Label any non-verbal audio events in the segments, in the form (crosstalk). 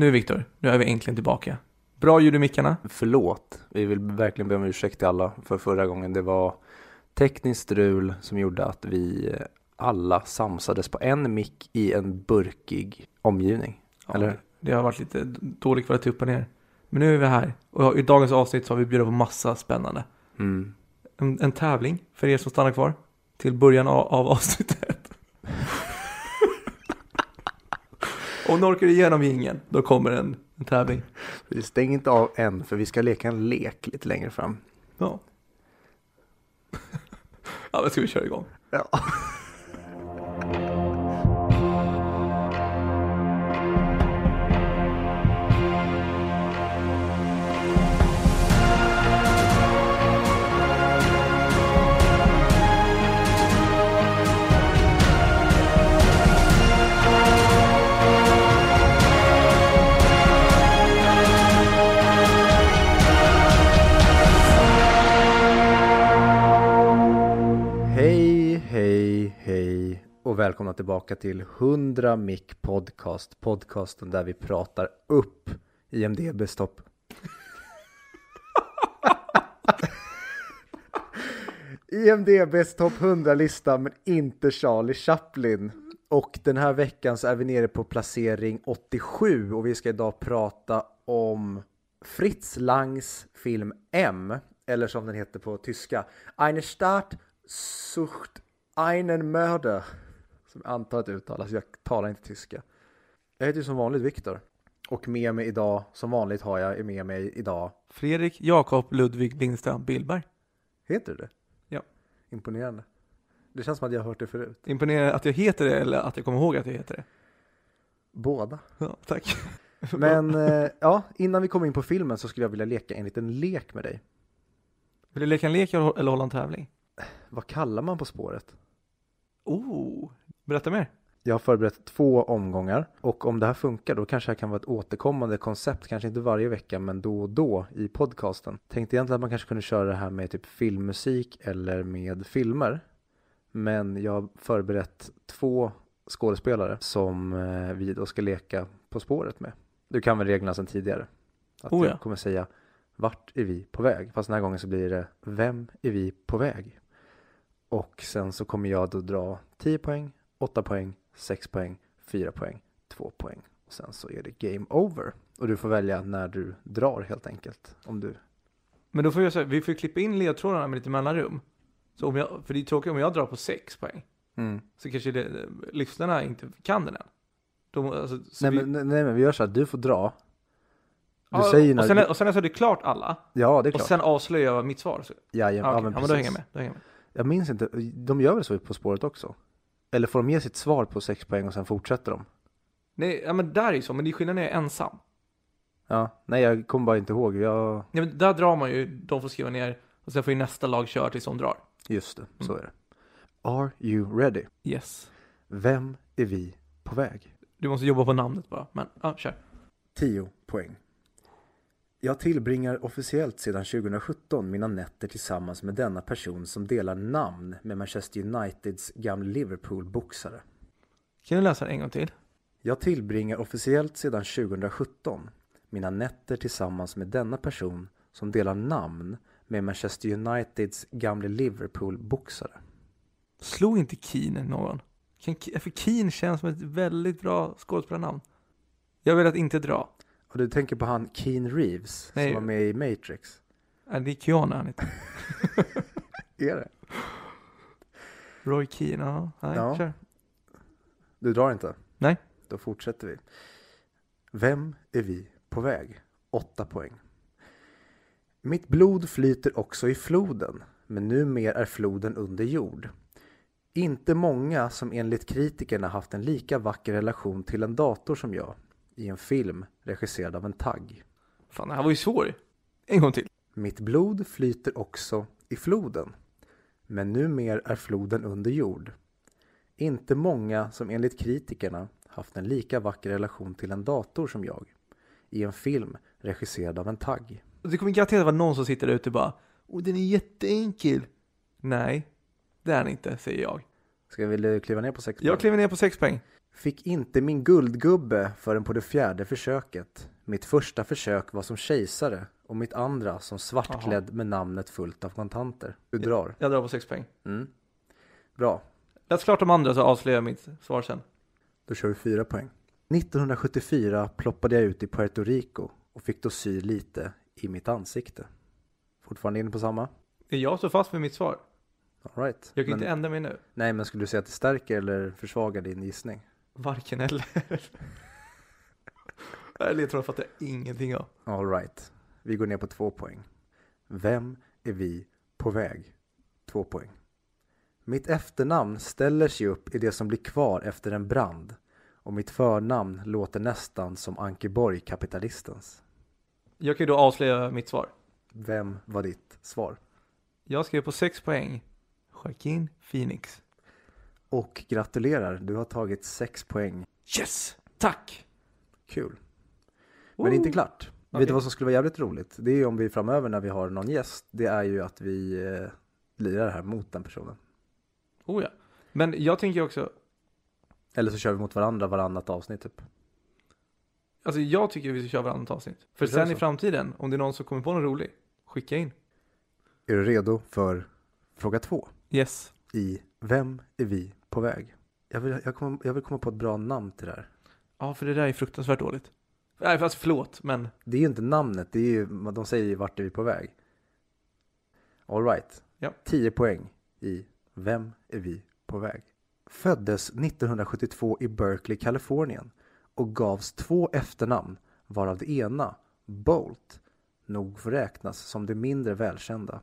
Nu Viktor, nu är vi äntligen tillbaka. Bra ljud i mickarna. Förlåt, vi vill verkligen be om ursäkt till alla för förra gången. Det var tekniskt strul som gjorde att vi alla samsades på en mick i en burkig omgivning. Ja, Eller? Det har varit lite dålig kvalitet upp och ner. Men nu är vi här. Och i dagens avsnitt så har vi bjudit på massa spännande. Mm. En, en tävling för er som stannar kvar. Till början av, av avsnittet. Om ni orkar igenom ingen, då kommer en, en tävling. Vi stänger inte av än för vi ska leka en lek lite längre fram. Ja. (laughs) ja, men ska vi köra igång? Ja. Välkomna tillbaka till 100 Mic Podcast. Podcasten där vi pratar upp IMDBs topp. (laughs) IMDBs topp 100-lista men inte Charlie Chaplin. Och den här veckan så är vi nere på placering 87 och vi ska idag prata om Fritz Langs film M, eller som den heter på tyska, Eine Stadt sucht einen Mörder. Som jag antar att det uttalas, jag talar inte tyska. Jag heter ju som vanligt Viktor. Och med mig idag, som vanligt har jag med mig idag, Fredrik Jakob Ludvig Lindström Billberg. heter du det? Ja. Imponerande. Det känns som att jag har hört det förut. Imponerande att jag heter det eller att jag kommer ihåg att jag heter det. Båda. Ja, tack. (laughs) Men eh, ja, innan vi kommer in på filmen så skulle jag vilja leka en liten lek med dig. Vill du leka en lek eller hålla en tävling? Vad kallar man På spåret? Oh, berätta mer. Jag har förberett två omgångar och om det här funkar då kanske det kan vara ett återkommande koncept, kanske inte varje vecka men då och då i podcasten. Tänkte egentligen att man kanske kunde köra det här med typ filmmusik eller med filmer. Men jag har förberett två skådespelare som eh, vi då ska leka På spåret med. Du kan väl reglerna sedan tidigare? Att Oh ja. jag kommer säga vart är vi på väg? Fast den här gången så blir det vem är vi på väg? Och sen så kommer jag då dra 10 poäng, 8 poäng, 6 poäng, 4 poäng, 2 poäng. Och sen så är det game over. Och du får välja när du drar helt enkelt. Om du... Men då får jag säga, vi får klippa in ledtrådarna med lite mellanrum. Så om jag, för det är tråkigt om jag drar på sex poäng. Mm. Så kanske det, lyssnarna inte kan den än. De, alltså, så Nej, vi, men, nej men vi gör så här, du får dra. Du ja, säger när och, sen, du... och sen är det klart alla. Ja, det är Och klart. sen avslöjar jag mitt svar. Så, ja, ja, ja, ja, okej, men ja, men då hänger jag med. Då hänger jag med. Jag minns inte, de gör väl så På spåret också? Eller får de ge sitt svar på 6 poäng och sen fortsätter de? Nej, ja, men där är ju så, men det är skillnaden när jag är ensam. Ja, nej jag kommer bara inte ihåg. Jag... Ja, men där drar man ju, de får skriva ner och sen får ju nästa lag köra tills de drar. Just det, så Mm. är det. Are you ready? Yes. Vem är vi på väg? Du måste jobba på namnet bara. Men, ja, kör. 10 poäng. Jag tillbringar officiellt sedan 2017 mina nätter tillsammans med denna person som delar namn med Manchester Uniteds gamla Liverpool-boxare. Kan du läsa det en gång till? Jag tillbringar officiellt sedan 2017 mina nätter tillsammans med denna person som delar namn med Manchester Uniteds gamla Liverpool-boxare. Slog inte Keen någon? För Keen känns som ett väldigt bra skådespelarnamn. Jag vill att inte dra. Och du tänker på han Keane Reeves Nej. som var med i Matrix? Nej, det är Keanu han heter. (laughs) Är det? Roy Keane, ja. Nej, Ja. kör. Du drar inte? Nej. Då fortsätter vi. Vem är vi på väg? 8 poäng. Mitt blod flyter också i floden, men numer är floden under jord. Inte många som enligt kritikerna haft en lika vacker relation till en dator som jag i en film regisserad av en tagg. Fan, det här var ju svår. En gång till. Mitt blod flyter också i floden, men numer är floden under jord. Inte många som enligt kritikerna haft en lika vacker relation till en dator som jag i en film regisserad av en tagg. Det kommer garanterat vara någon som sitter där ute och bara Åh, den är jätteenkel. Nej, det är den inte, säger jag. Ska vi kliva ner på sex Jag poäng? kliver ner på sex poäng. Fick inte min guldgubbe förrän på det fjärde försöket. Mitt första försök var som kejsare och mitt andra som svartklädd med namnet fullt av kontanter. Du drar. Jag drar på 6 poäng. Mm. Bra. Läs klart de andra så avslöjar jag mitt svar sen. Då kör vi fyra poäng. 1974 ploppade jag ut i Puerto Rico och fick då sy lite i mitt ansikte. Fortfarande inne på samma? Jag står fast med mitt svar? All right. Jag kan Men- inte ändra mig nu. Nej, men skulle du säga att det stärker eller försvagar din gissning? Varken eller. Nej, ledtrådar fattar jag ingenting av. All right. Vi går ner på två poäng. Vem är vi på väg? Två poäng. Mitt efternamn ställer sig upp i det som blir kvar efter en brand och mitt förnamn låter nästan som Ankeborg kapitalistens. Jag kan ju då avslöja mitt svar. Vem var ditt svar? Jag skrev på 6 poäng. Joaquin Phoenix. Och gratulerar, du har tagit sex poäng. Yes! Tack! Kul. Men inte klart. Vet Okej. du vad som skulle vara jävligt roligt? Det är ju om vi framöver när vi har någon gäst, det är ju att vi eh, lirar det här mot den personen. Oh ja. Men jag tänker också, Eller så kör vi mot varandra varannat avsnitt typ. alltså jag tycker vi ska köra varannat avsnitt. För är det sen i så? framtiden, om det är någon som kommer på något roligt, skicka in. Är du redo för fråga två? Yes. I Vem är vi på väg? Jag vill, jag, kommer, jag vill komma på ett bra namn till det här. Ja, för det där är fruktansvärt dåligt. Nej, fast förlåt, men Det är ju inte namnet, det är ju, de säger ju vart är vi på väg. All right. Ja. 10 poäng i Vem är vi på väg? Föddes 1972 i Berkeley, Kalifornien och gavs två efternamn varav det ena, Bolt, nog får räknas som det mindre välkända.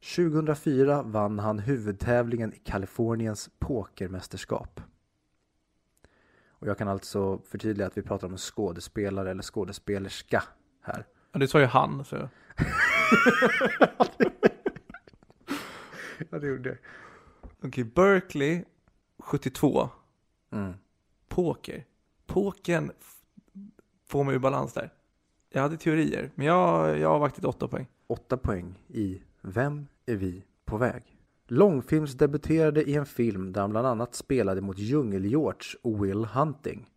2004 vann han huvudtävlingen i Kaliforniens pokermästerskap. Och jag kan alltså förtydliga att vi pratar om en skådespelare eller skådespelerska här. ja, det sa ju han. Så. (laughs) Ja, det gjorde jag. Okej, Berkeley 72. Mm. Poker. Pokern får mig ur balans där. Jag hade teorier, men jag, jag har vaktit åtta poäng. Åtta poäng i Vem är vi på väg? Långfilmsdebuterade i en film där han bland annat spelade mot Djungel-George och Will Hunting.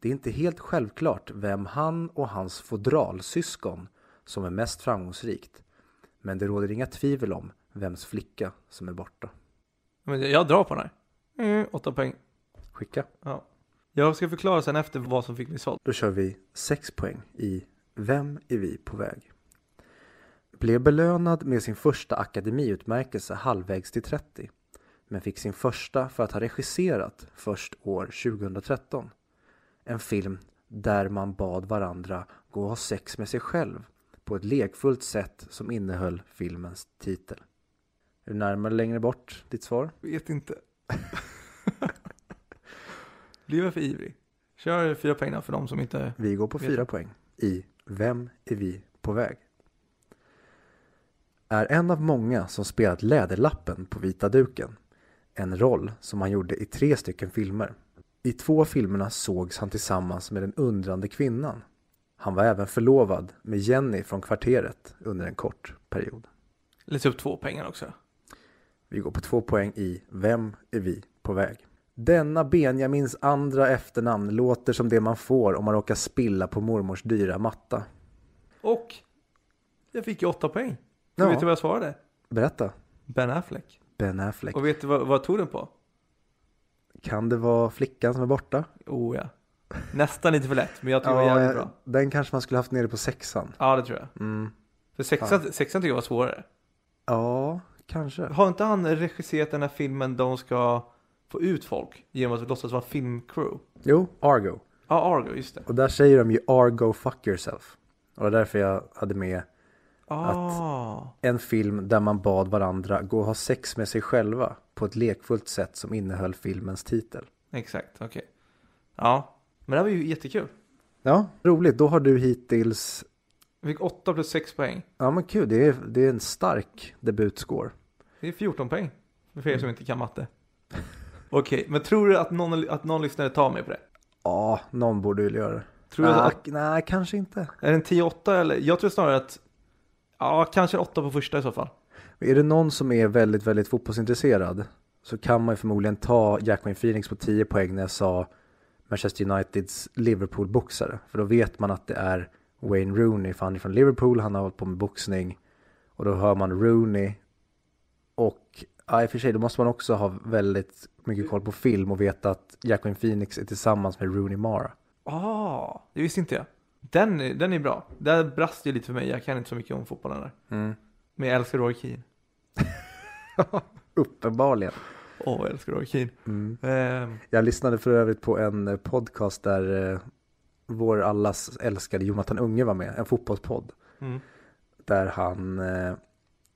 Det är inte helt självklart vem han och hans fodralsyskon som är mest framgångsrikt. Men det råder inga tvivel om vems flicka som är borta. Men jag, drar på den här. Mm, åtta poäng. Skicka. Ja. Jag ska förklara sen efter vad som fick mig såld. Då kör vi 6 poäng i Vem är vi på väg? Blev belönad med sin första akademiutmärkelse halvvägs till 30 men fick sin första för att ha regisserat först år 2013. En film där man bad varandra gå och ha sex med sig själv på ett lekfullt sätt som innehöll filmens titel. Är du närmare eller längre bort ditt svar? Vet inte. (laughs) Blir jag för ivrig? Kör fyra poäng för de som inte... Vi går på Vet fyra poäng i Vem är vi på väg? Är en av många som spelat Läderlappen på vita duken. En roll som han gjorde i tre stycken filmer. I två filmerna sågs han tillsammans med den undrande kvinnan. Han var även förlovad med Jenny från kvarteret under en kort period. Läs upp två pengar också. Vi går på två poäng i Vem är vi på väg? Denna Benjamins andra efternamn låter som det man får om man råkar spilla på mormors dyra matta. Och jag fick ju åtta poäng. Ja. Ja. Vet du vad jag svarade? Berätta. Ben Affleck. Ben Affleck. Och vet du vad, vad tog den på? Kan det vara flickan som är borta? Oh ja. Nästan lite för lätt, men jag tror det var jävligt bra. den kanske man skulle haft nere på sexan. Ja, det tror jag. Mm. För sexan, sexan tycker jag var svårare. Ja, kanske. Har inte han regisserat den här filmen de ska få ut folk genom att låtsas vara filmcrew? Jo, Argo. Ja, Argo, just det. Och där säger de ju Argo fuck yourself. Och det är därför jag hade med Ah. en film där man bad varandra gå och ha sex med sig själva på ett lekfullt sätt som innehöll filmens titel. Exakt, okej. Ja, men det var ju jättekul. Ja, roligt. Då har du hittills... Vi fick 8 plus 6 poäng. Ja men kul, det är, det är en stark debutscore. Det är 14 poäng. För er som inte kan matte. (laughs) Okej, men tror du att någon, att någon lyssnare tar mig på det? Ja, någon borde väl göra det. Tror du Ah, att, nej, kanske inte. är det en 10-8 eller? Jag tror snarare att, ja kanske 8 på första i så fall. Är det någon som är väldigt, väldigt fotbollsintresserad så kan man ju förmodligen ta Jacqueline Phoenix på 10 poäng när jag sa Manchester Uniteds Liverpool-boxare. För då vet man att det är Wayne Rooney, för han är från Liverpool, han har hållit på med boxning. Och då hör man Rooney. Och ja, i och för sig, då måste man också ha väldigt mycket koll på film och veta att Jacqueline Phoenix är tillsammans med Rooney Mara. Ah, det visste inte jag. Den, den är bra. Där brast ju lite för mig. Jag kan inte så mycket om fotbollen där. Mm. Men jag älskar Roy Keane. (laughs) Uppenbarligen. Åh, jag älskar Roy Keane. Mm. Ehm, Jag lyssnade för övrigt på en eh, podcast där eh, vår allas älskade Jonathan Unge var med, en fotbollspodd. mm. Där han eh,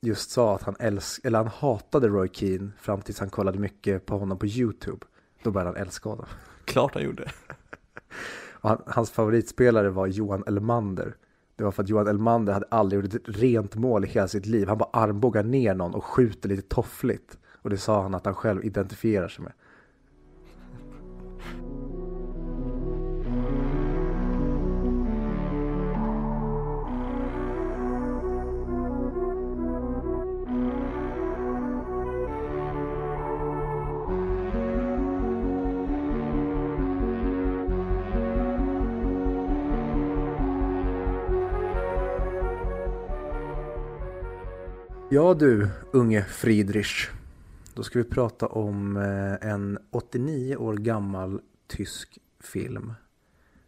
just sa att han, älsk eller han hatade Roy Keane fram tills han kollade mycket på honom på YouTube. Då började han älska honom. Klart han gjorde. (laughs) Och han, hans favoritspelare var Johan Elmander. Det var för att Johan Elmander hade aldrig gjort ett rent mål i hela sitt liv. Han bara armbågar ner någon och skjuter lite toffligt. Och det sa han att han själv identifierar sig med. Ja du, unge Friedrich. Då ska vi prata om eh, en 89 år gammal tysk film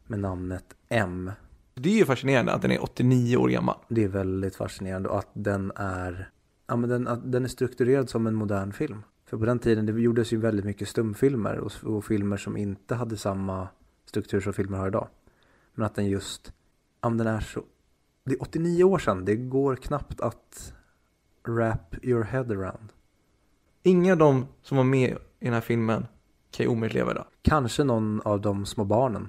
med namnet M. Det är ju fascinerande att den är 89 år gammal. Det är väldigt fascinerande och att den är, ja, men den, att den är strukturerad som en modern film. För på den tiden det gjordes ju väldigt mycket stumfilmer och, och filmer som inte hade samma struktur som filmer har idag. Men att den just, ja men den är så, det är 89 år sedan, det går knappt att wrap your head around. Inga av de som var med i den här filmen kan ju omöjligt leva idag. Kanske någon av de små barnen.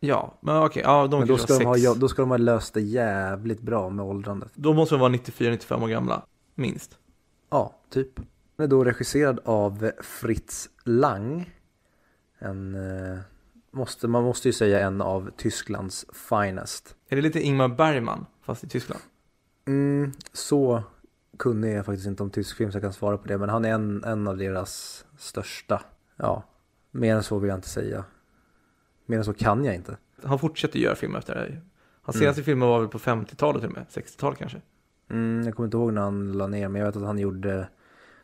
Ja, men okej, ja de Men då kanske ska, de ha, sex. då ska de ha löst det jävligt bra med åldrandet. Då måste de vara 94-95 år gamla. Minst. Ja, typ. Den är då regisserad av Fritz Lang. En, eh, måste, man måste ju säga en av Tysklands finest. Är det lite Ingmar Bergman, fast i Tyskland? Mm, så kunnig är jag faktiskt inte om tysk film så jag kan svara på det. Men han är en, en av deras största. Ja, mer än så vill jag inte säga. Mer än så kan jag inte. Han fortsätter göra filmer efter det här. Hans Mm. senaste filmer var väl på 50-talet till och med, 60-talet kanske. Mm, jag kommer inte ihåg när han la ner, men jag vet att han gjorde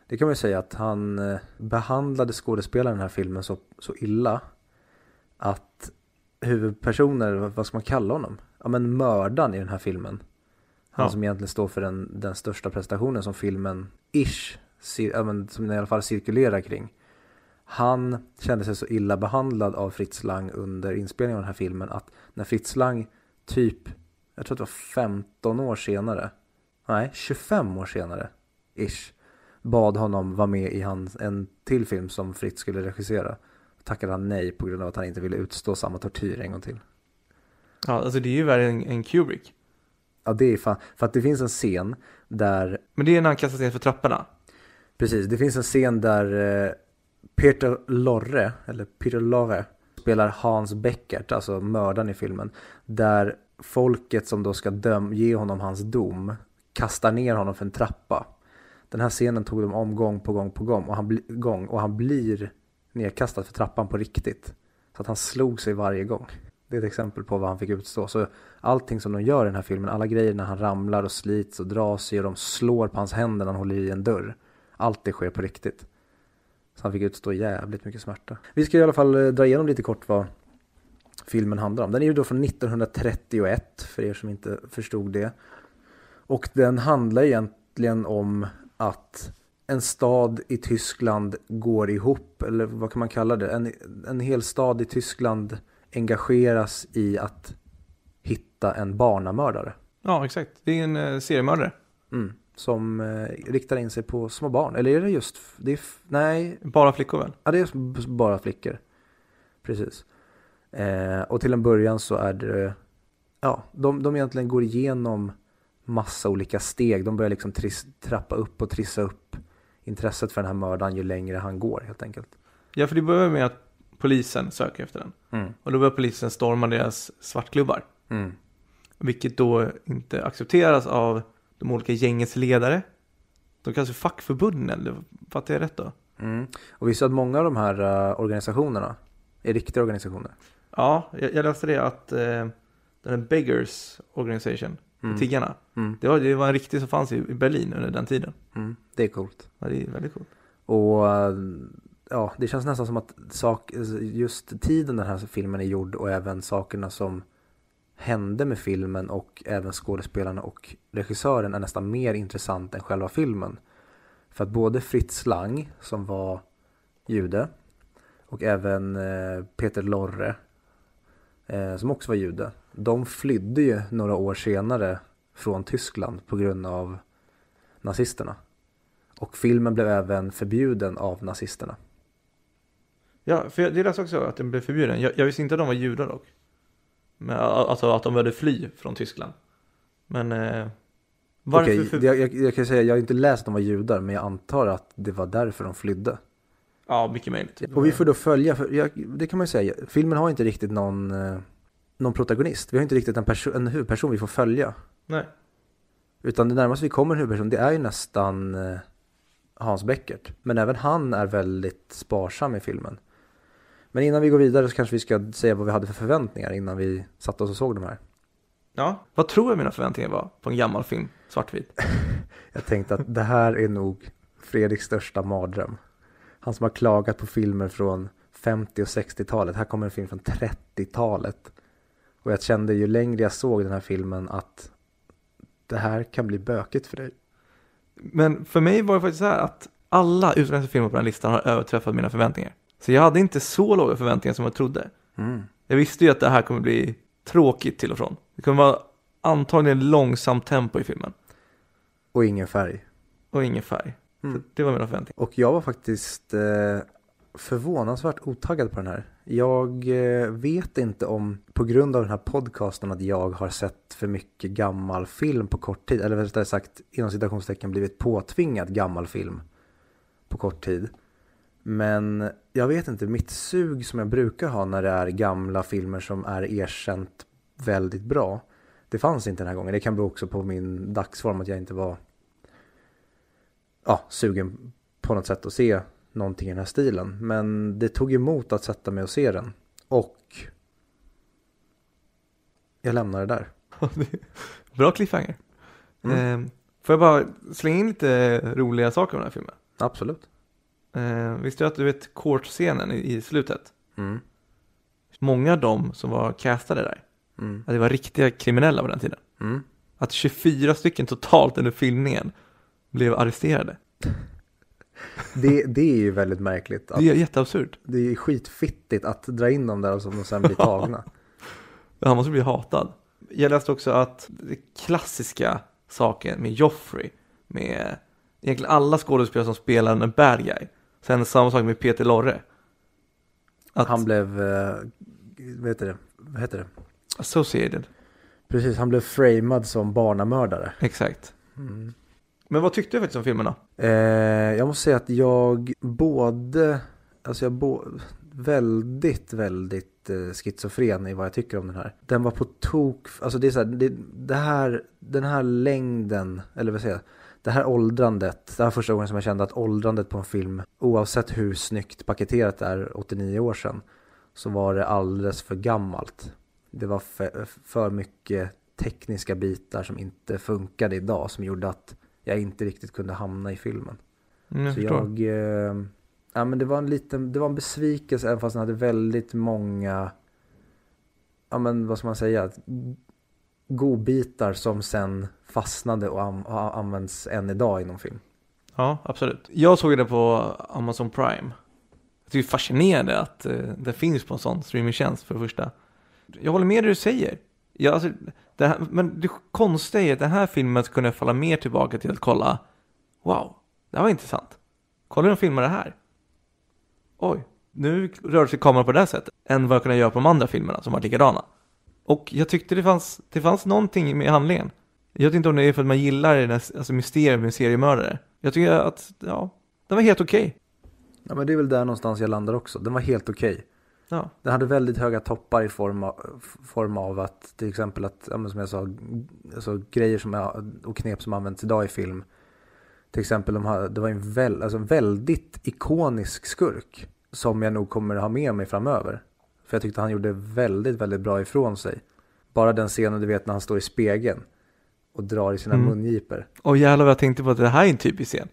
Det kan man ju säga att han eh, behandlade skådespelaren i den här filmen så, så illa att huvudpersoner, vad- vad ska man kalla honom? Ja men mördaren i den här filmen. Han Ja. som egentligen står för den, den största prestationen som filmen ish, cir- som den i alla fall cirkulerar kring. Han kände sig så illa behandlad av Fritz Lang under inspelningen av den här filmen att när Fritz Lang typ, jag tror att det var 15 år senare, nej 25 år senare, ish, bad honom vara med i hans, en till film som Fritz skulle regissera. Tackade han nej på grund av att han inte ville utstå samma tortyr en gång till. Ja, alltså det är ju värre än, än Kubrick. Ja det är fan, för att det finns en scen där Men det är när han kastas ner för trapporna. Precis, det finns en scen där eh, Peter Lorre, eller Peter Lorre, spelar Hans Beckert, alltså mördaren i filmen. Där folket som då ska döm, ge honom hans dom kastar ner honom för en trappa. Den här scenen tog de om gång på gång på gång och han, bli, gång, och han blir nedkastad för trappan på riktigt. Så att han slog sig varje gång. Det är ett exempel på vad han fick utstå. Så allting som de gör i den här filmen, alla grejer när han ramlar och slits och drar sig och de slår på hans händer när han håller i en dörr. Allt det sker på riktigt. Så han fick utstå jävligt mycket smärta. Vi ska i alla fall eh, dra igenom lite kort vad filmen handlar om. Den är ju då från 1931 för er som inte förstod det. Och den handlar egentligen om att en stad i Tyskland går ihop, eller vad kan man kalla det? En, en hel stad i Tyskland engageras i att hitta en barnamördare. Ja, exakt. Det är en eh, seriemördare. Mm. Som eh, riktar in sig på små barn. Eller är det just, det är, nej, Bara flickor väl? ja, det är bara flickor. Precis. Eh, och till en början så är det, ja, de, de egentligen går igenom massa olika steg. De börjar liksom tris, trappa upp och trissa upp intresset för den här mördaren ju längre han går helt enkelt. Ja, för det börjar med att polisen söker efter den. Mm. Och då börjar polisen storma deras svartklubbar. Mm. Vilket då inte accepteras av de olika gängets ledare. De kallas för fackförbunden, eller fattar jag rätt då? Mm. Och visst att många av de här uh, organisationerna är riktiga organisationer? Ja, jag, jag läste det att uh, den här Beggars Organization, Mm. tiggarna, Mm. det var, det var en riktig som fanns i, i Berlin under den tiden. Mm. Det är coolt. Ja, det är väldigt coolt. Och eh, ja, det känns nästan som att sak, just tiden den här filmen är gjord och även sakerna som hände med filmen och även skådespelarna och regissören är nästan mer intressant än själva filmen. För att både Fritz Lang som var jude och även eh, Peter Lorre eh, som också var jude. De flydde ju några år senare från Tyskland på grund av nazisterna. Och filmen blev även förbjuden av nazisterna. Ja, för jag, det läste också att den blev förbjuden. Jag, jag visste inte att de var judar dock. Men, alltså att de behövde fly från Tyskland. Men eh, varför? Okej, för... jag, jag, jag kan säga, jag har inte läst att de var judar, men jag antar att det var därför de flydde. Ja, mycket möjligt. Och vi får då följa, för jag, det kan man ju säga, filmen har inte riktigt någon, eh, någon protagonist. Vi har inte riktigt en, perso- en huvudperson vi får följa. Nej. Utan det närmaste vi kommer en huvudperson, det är ju nästan eh, Hans Beckert. Men även han är väldigt sparsam i filmen. Men innan vi går vidare så kanske vi ska säga vad vi hade för förväntningar innan vi satte oss och såg de här. Ja, vad tror jag mina förväntningar var på en gammal film, svartvit? (laughs) Jag tänkte att det här är nog Fredriks största mardröm. Han som har klagat på filmer från 50 och 60-talet. Här kommer en film från 30-talet. Och jag kände ju längre jag såg den här filmen att det här kan bli bökigt för dig. Men för mig var det faktiskt så här att alla utländska filmer på den här listan har överträffat mina förväntningar. Så jag hade inte så låga förväntningar som jag trodde. Mm. Jag visste ju att det här kommer bli tråkigt till och från. Det kommer vara antagligen långsamt tempo i filmen. Och ingen färg. Och ingen färg. Mm. Det var mina förväntningar. Och jag var faktiskt eh, förvånansvärt otaggad på den här. Jag eh, vet inte om, på grund av den här podcasten, att jag har sett för mycket gammal film på kort tid. Eller rättare sagt, inom citationstecken blivit påtvingad gammal film på kort tid. Men jag vet inte, mitt sug som jag brukar ha när det är gamla filmer som är erkänt väldigt bra. Det fanns inte den här gången. Det kan bero också på min dagsform att jag inte var ja, sugen på något sätt att se någonting i den här stilen. Men det tog emot att sätta mig och se den. Och jag lämnar det där. (laughs) Bra cliffhanger. Mm. Eh, får jag bara slänga in lite roliga saker om den här filmen? Absolut. Eh, visste du att du vet court-scenen i, i slutet? Mm. Många av dem som var castade där, Mm. att det var riktiga kriminella på den tiden. Mm. Att 24 stycken totalt under filmningen blev arresterade. Det, det är ju väldigt märkligt. Det är jätteabsurt. det är skitfittigt att dra in dem där och som de sen blir tagna. Han måste bli hatad. Jag läste också att det klassiska saken med Joffrey, med egentligen alla skådespelare som spelar en bad guy. Sen samma sak med Peter Lorre. Att Han blev, eh, vad heter det? Vad heter det? associated, Precis, han blev framad som barnamördare. exakt. Mm. Men vad tyckte du faktiskt om filmen då? Eh, jag måste säga att jag både, alltså jag bo, väldigt, väldigt eh, schizofren i vad jag tycker om den här. Den var på tok, alltså det är så här, det, det här, den här längden, eller vad säger jag, det här åldrandet, det här första gången som jag kände att åldrandet på en film, oavsett hur snyggt paketerat det är 89 år sedan, så var det alldeles för gammalt. Det var för, för mycket tekniska bitar som inte funkade idag, som gjorde att jag inte riktigt kunde hamna i filmen. Mm, så jag, eh, ja men det var en liten, det var en besvikelse även fast den hade väldigt många, ja men vad ska man säga, godbitar som sen fastnade och har används än idag inom film. Ja, absolut. Jag såg det på Amazon Prime. Jag tycker det är fascinerande att eh, det finns på en sån streamingtjänst för det första. Jag håller med det du säger. Jag, alltså, det här, men det konstiga är att den här filmen skulle kunna falla mer tillbaka till att kolla Wow, det här var intressant. Kolla hur de filmar det här. Oj, nu rör sig kameran på det här sättet. Än vad jag kunde göra på de andra filmerna som var likadana. Och jag tyckte det fanns, det fanns någonting med handlingen. Jag vet inte om det är för att man gillar det där, alltså mysteriet med seriemördare. Jag tycker att, ja, den var helt okej. Ja men det är väl där någonstans jag landar också. Den var helt okej. Ja. Den hade väldigt höga toppar i form av, form av att till exempel att, ja, men som jag sa, alltså, grejer som och knep som används idag i film Till exempel, de hade, det var en, väl, alltså en väldigt ikonisk skurk som jag nog kommer ha med mig framöver. För jag tyckte han gjorde väldigt, väldigt bra ifrån sig. Bara den scenen du vet när han står i spegeln och drar i sina Mm. mungipor. Och jävlar vad jag tänkte på att det här är en typisk scen.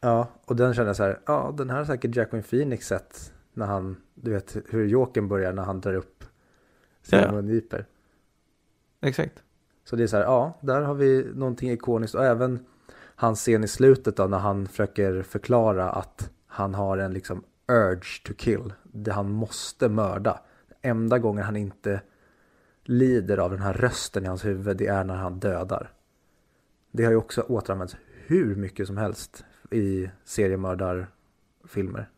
Ja, och den kände jag så här, ja den här har säkert Jacqueline Phoenix sett när han, du vet hur Jokern börjar när han drar upp sina Ja, ja. mungipor. Exakt. Så det är så här, ja, där har vi någonting ikoniskt och även hans scen i slutet då när han försöker förklara att han har en liksom urge to kill, det han måste mörda. Enda gången han inte lider av den här rösten i hans huvud, det är när han dödar. Det har ju också återanvänts hur mycket som helst i seriemördarfilmer.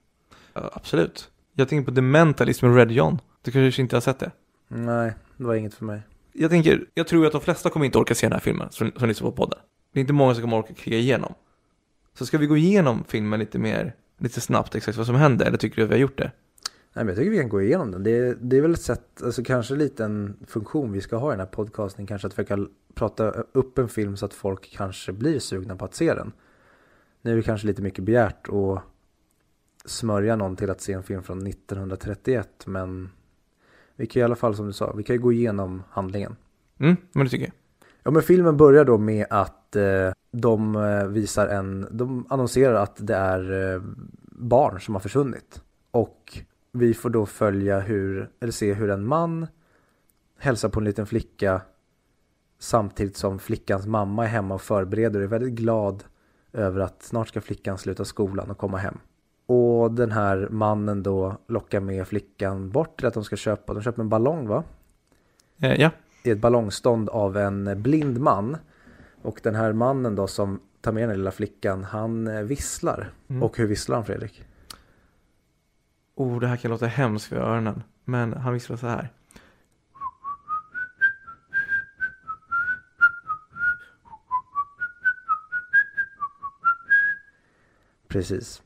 Ja, absolut. Jag tänker på The Mentalist med Red John. Du kanske inte har sett det? Nej, det var inget för mig. Jag tänker, jag tror att de flesta kommer inte orka se den här filmen som, som lyssnar på podden. Det är inte många som kommer orka klicka igenom. Så ska vi gå igenom filmen lite mer, lite snabbt exakt vad som händer, eller tycker du att vi har gjort det? Nej, men jag tycker vi kan gå igenom den. Det är, det är väl ett sätt, alltså kanske lite en funktion vi ska ha i den här podcasten, kanske att försöka prata upp en film så att folk kanske blir sugna på att se den. Nu är det kanske lite mycket begärt att smörja någon till att se en film från 1931, men vi kan i alla fall som du sa, vi kan ju gå igenom handlingen. Mm, men det tycker jag. Ja men filmen börjar då med att eh, de eh, visar en, de annonserar att det är eh, barn som har försvunnit. Och vi får då följa hur, eller se hur en man hälsar på en liten flicka samtidigt som flickans mamma är hemma och förbereder och är väldigt glad över att snart ska flickan sluta skolan och komma hem. Och den här mannen då lockar med flickan bort till att de ska köpa, de köper en ballong va? Eh, ja, i ett ballongstånd av en blind man. Och den här mannen då som tar med den lilla flickan, han eh, visslar. Mm. Och hur visslar han Fredrik? Oh det här kan låta hemskt för öronen. Men han visslar så här. Precis.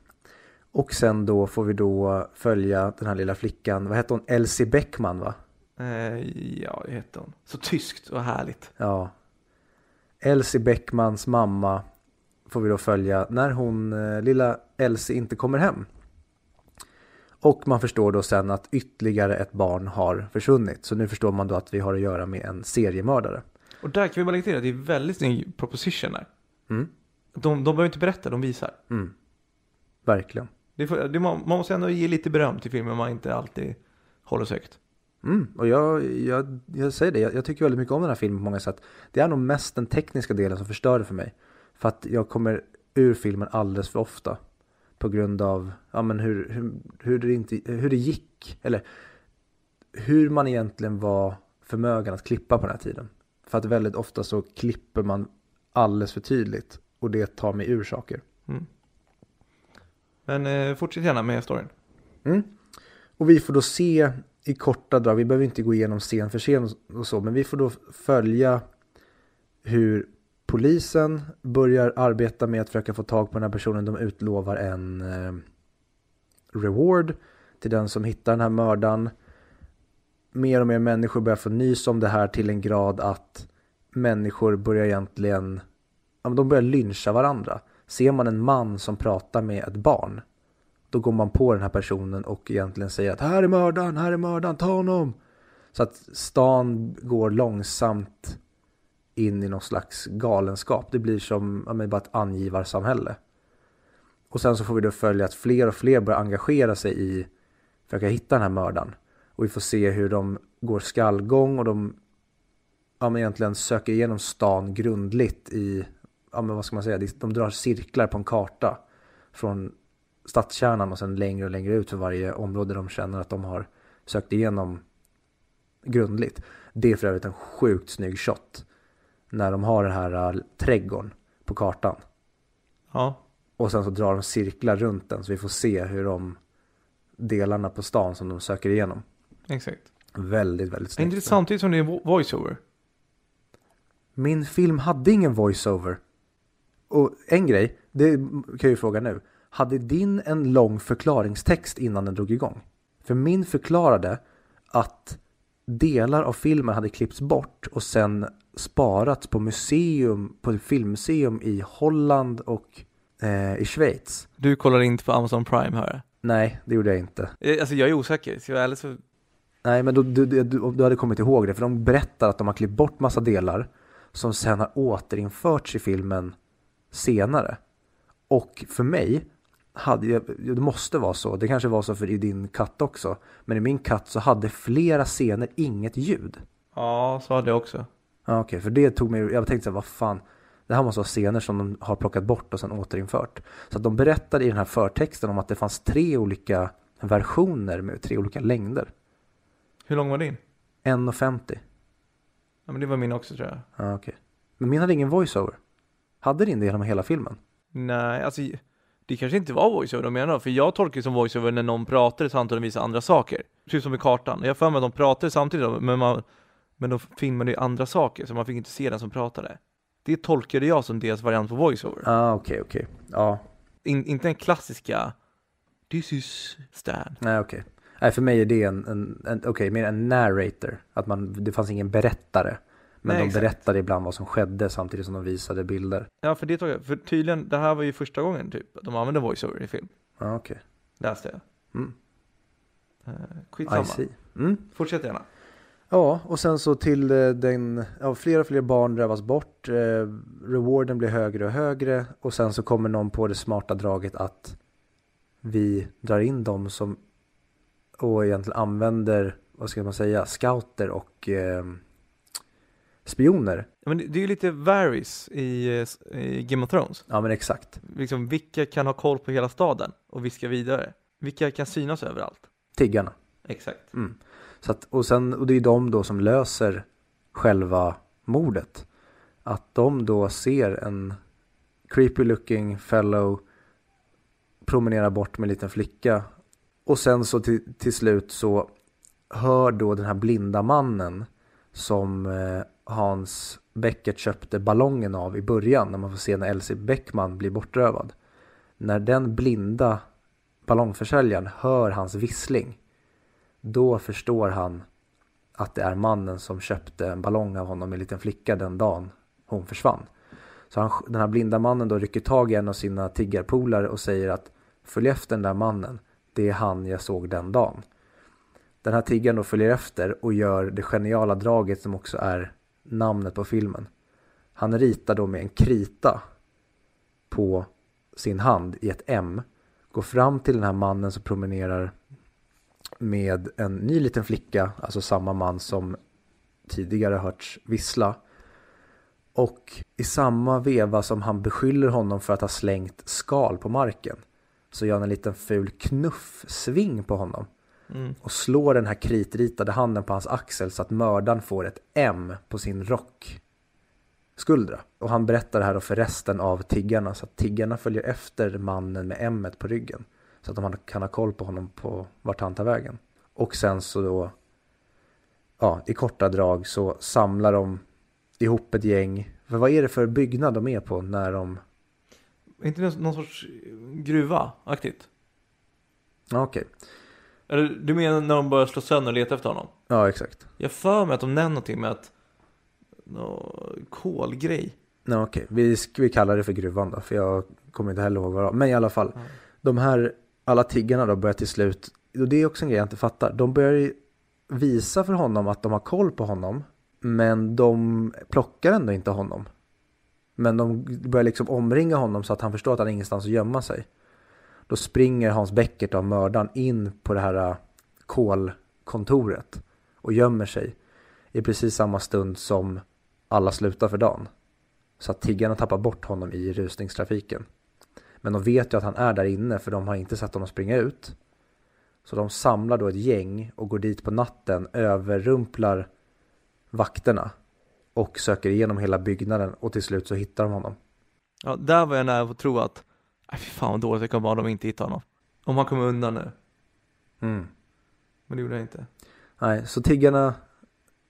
Och sen då får vi då följa den här lilla flickan, vad heter hon? Elsie Bäckman va? Eh, ja, det heter hon. Så tyskt och härligt. Ja. Elsie Bäckmans mamma får vi då följa när hon, eh, lilla Elsie inte kommer hem. Och man förstår då sen att ytterligare ett barn har försvunnit. Så nu förstår man då att vi har att göra med en seriemördare. Och där kan vi bara lägga till att det är väldigt snygg proposition där. Mm. De, de behöver inte berätta, de visar. Mm. Verkligen. Det får, det, man, måste ändå ge lite beröm till filmen man inte alltid håller så högt. Mm. Och jag, jag, jag säger det, jag, jag tycker väldigt mycket om den här filmen på många sätt. Det är nog mest den tekniska delen som förstör det för mig. För att jag kommer ur filmen alldeles för ofta. På grund av ja, men hur, hur, hur, det inte, hur det gick. Eller hur man egentligen var förmögen att klippa på den här tiden. För att väldigt ofta så klipper man alldeles för tydligt. Och det tar mig ur saker. Mm. Men eh, fortsätt gärna med storyn. Mm. Och vi får då se i korta drag, vi behöver inte gå igenom scen för scen och så, men vi får då följa hur polisen börjar arbeta med att försöka få tag på den här personen. De utlovar en eh, reward till den som hittar den här mördaren. Mer och mer människor börjar få nys om det här till en grad att människor börjar egentligen, ja, de börjar lyncha varandra. Ser man en man som pratar med ett barn då går man på den här personen och egentligen säger att här är mördaren, här är mördaren, ta honom. Så att stan går långsamt in i någon slags galenskap. Det blir som ja, men bara ett angivarsamhälle. Och sen så får vi då följa att fler och fler börjar engagera sig i försöka hitta den här mördaren. Och vi får se hur de går skallgång och de ja, men egentligen söker igenom stan grundligt i, ja men vad ska man säga, de drar cirklar på en karta från stadskärnan och sen längre och längre ut för varje område de känner att de har sökt igenom grundligt. Det är för övrigt en sjukt snygg shot. När de har den här äh, trädgården på kartan. Ja, Och sen så drar de cirklar runt den så vi får se hur de delarna på stan som de söker igenom. exakt. Väldigt, väldigt Är snyggt. inte det samtidigt som det är vo- voiceover? Min film hade ingen voiceover. Och en grej, det kan jag ju fråga nu. Hade din en lång förklaringstext innan den drog igång? För min förklarade att delar av filmen hade klippts bort och sen sparats på museum, på ett filmmuseum i Holland och eh, i Schweiz. Du kollar inte på Amazon Prime hör jag. Nej, det gjorde jag inte. Eh, Alltså jag är osäker, ska jag vara ärlig så Nej, men du, du, du, du hade kommit ihåg det, för de berättar att de har klippt bort massa delar som sen har återinförts i filmen senare. Och för mig, hade det måste vara så, det kanske var så för i din katt också, men i min katt så hade flera scener inget ljud. Ja, så hade jag också. Ja, Okej, för det tog mig, jag tänkte så här, vad fan, det här måste vara scener som de har plockat bort och sen återinfört. Så att de berättade i den här förtexten om att det fanns tre olika versioner med tre olika längder. Hur lång var din? 1,50. Ja men det var min också tror jag. Ja, okej. Men min hade ingen voiceover. Hade din det genom hela filmen? Nej, alltså det kanske inte var voiceover de menade, för jag tolkar det som voiceover när någon pratade samtidigt och visade andra saker. Typ som i kartan. Jag för mig att de pratade samtidigt, men, man, men de filmade ju andra saker, så man fick inte se den som pratade. Det tolkade jag som deras variant på voiceover. Ja, ah, okej, okej. Ja, In, inte den klassiska This is Stan. nej okej. Nej, för mig är det en, en, en okej, mer en narrator. Att man, det fanns ingen berättare. Men Nej, de exakt. berättade ibland vad som skedde samtidigt som de visade bilder. Ja, för det tog jag, för tydligen, det här var ju första gången typ, de använde voiceover i film. Ja, okej. Läste jag. Mm. I skitsamma. see. Mm. Fortsätt gärna. Ja, och sen så till eh, den, ja, fler och fler barn rövas bort. Eh, rewarden blir högre och högre. Och sen så kommer någon på det smarta draget att vi drar in dem som och egentligen använder, vad ska man säga, scouter och eh, spioner. Men det är ju lite Varys i, eh, i Game of Thrones. Ja men exakt. Liksom, vilka kan ha koll på hela staden och viska vidare? Vilka kan synas överallt? Tiggarna. Exakt. Mm. Så att, och, sen, och det är de då som löser själva mordet. Att de då ser en creepy looking fellow promenera bort med en liten flicka. Och sen så till, till slut så hör då den här blinda mannen som eh, Hans Beckert köpte ballongen av i början när man får se när Elsie Beckman blir bortrövad. När den blinda ballongförsäljaren hör hans vissling då förstår han att det är mannen som köpte en ballong av honom en liten flicka den dagen hon försvann. Så han, den här blinda mannen då rycker tag i en av sina tiggarpolare och säger att följ efter den där mannen, det är han jag såg den dagen. Den här tiggaren då följer efter och gör det geniala draget som också är namnet på filmen. Han ritar då med en krita på sin hand i ett M, går fram till den här mannen som promenerar med en ny liten flicka, alltså samma man som tidigare hörts vissla. Och i samma veva som han beskyller honom för att ha slängt skal på marken så gör han en liten ful knuffsving på honom Mm. och slår den här kritritade handen på hans axel så att mördaren får ett M på sin rock skuldra. Och han berättar det här för resten av tiggarna så att tiggarna följer efter mannen med M på ryggen. Så att de kan ha koll på honom på vart han tar vägen. Och sen så då, ja, i korta drag så samlar de ihop ett gäng. För vad är det för byggnad de är på när de, Är inte det någon sorts gruva-aktigt? okej, Eller du menar när de börjar slå sönder och leta efter honom? ja exakt. Jag för mig att de nämner någonting med att nå, kolgrej. Ja, okej, vi, vi kallar det för gruvan då, för jag kommer inte heller ihåg vad det var. Men i alla fall, Ja. de här, alla tiggarna då börjar till slut, och det är också en grej jag inte fattar, de börjar ju visa för honom att de har koll på honom, men de plockar ändå inte honom. Men de börjar liksom omringa honom så att han förstår att han har ingenstans att gömma sig. Då springer Hans Beckert av mördaren in på det här äh, kolkontoret och gömmer sig i precis samma stund som alla slutar för dagen. Så att tiggarna tappar bort honom i rusningstrafiken. Men de vet ju att han är där inne för de har inte sett honom springa ut. Så de samlar då ett gäng och går dit på natten, överrumplar vakterna och söker igenom hela byggnaden och till slut så hittar de honom. Ja, där var jag nära att tro att, nej fy fan vad dåligt det kommer vara om de inte hittar honom. Om han kommer undan nu. Mm. Men det gjorde jag inte. Nej, så tiggarna,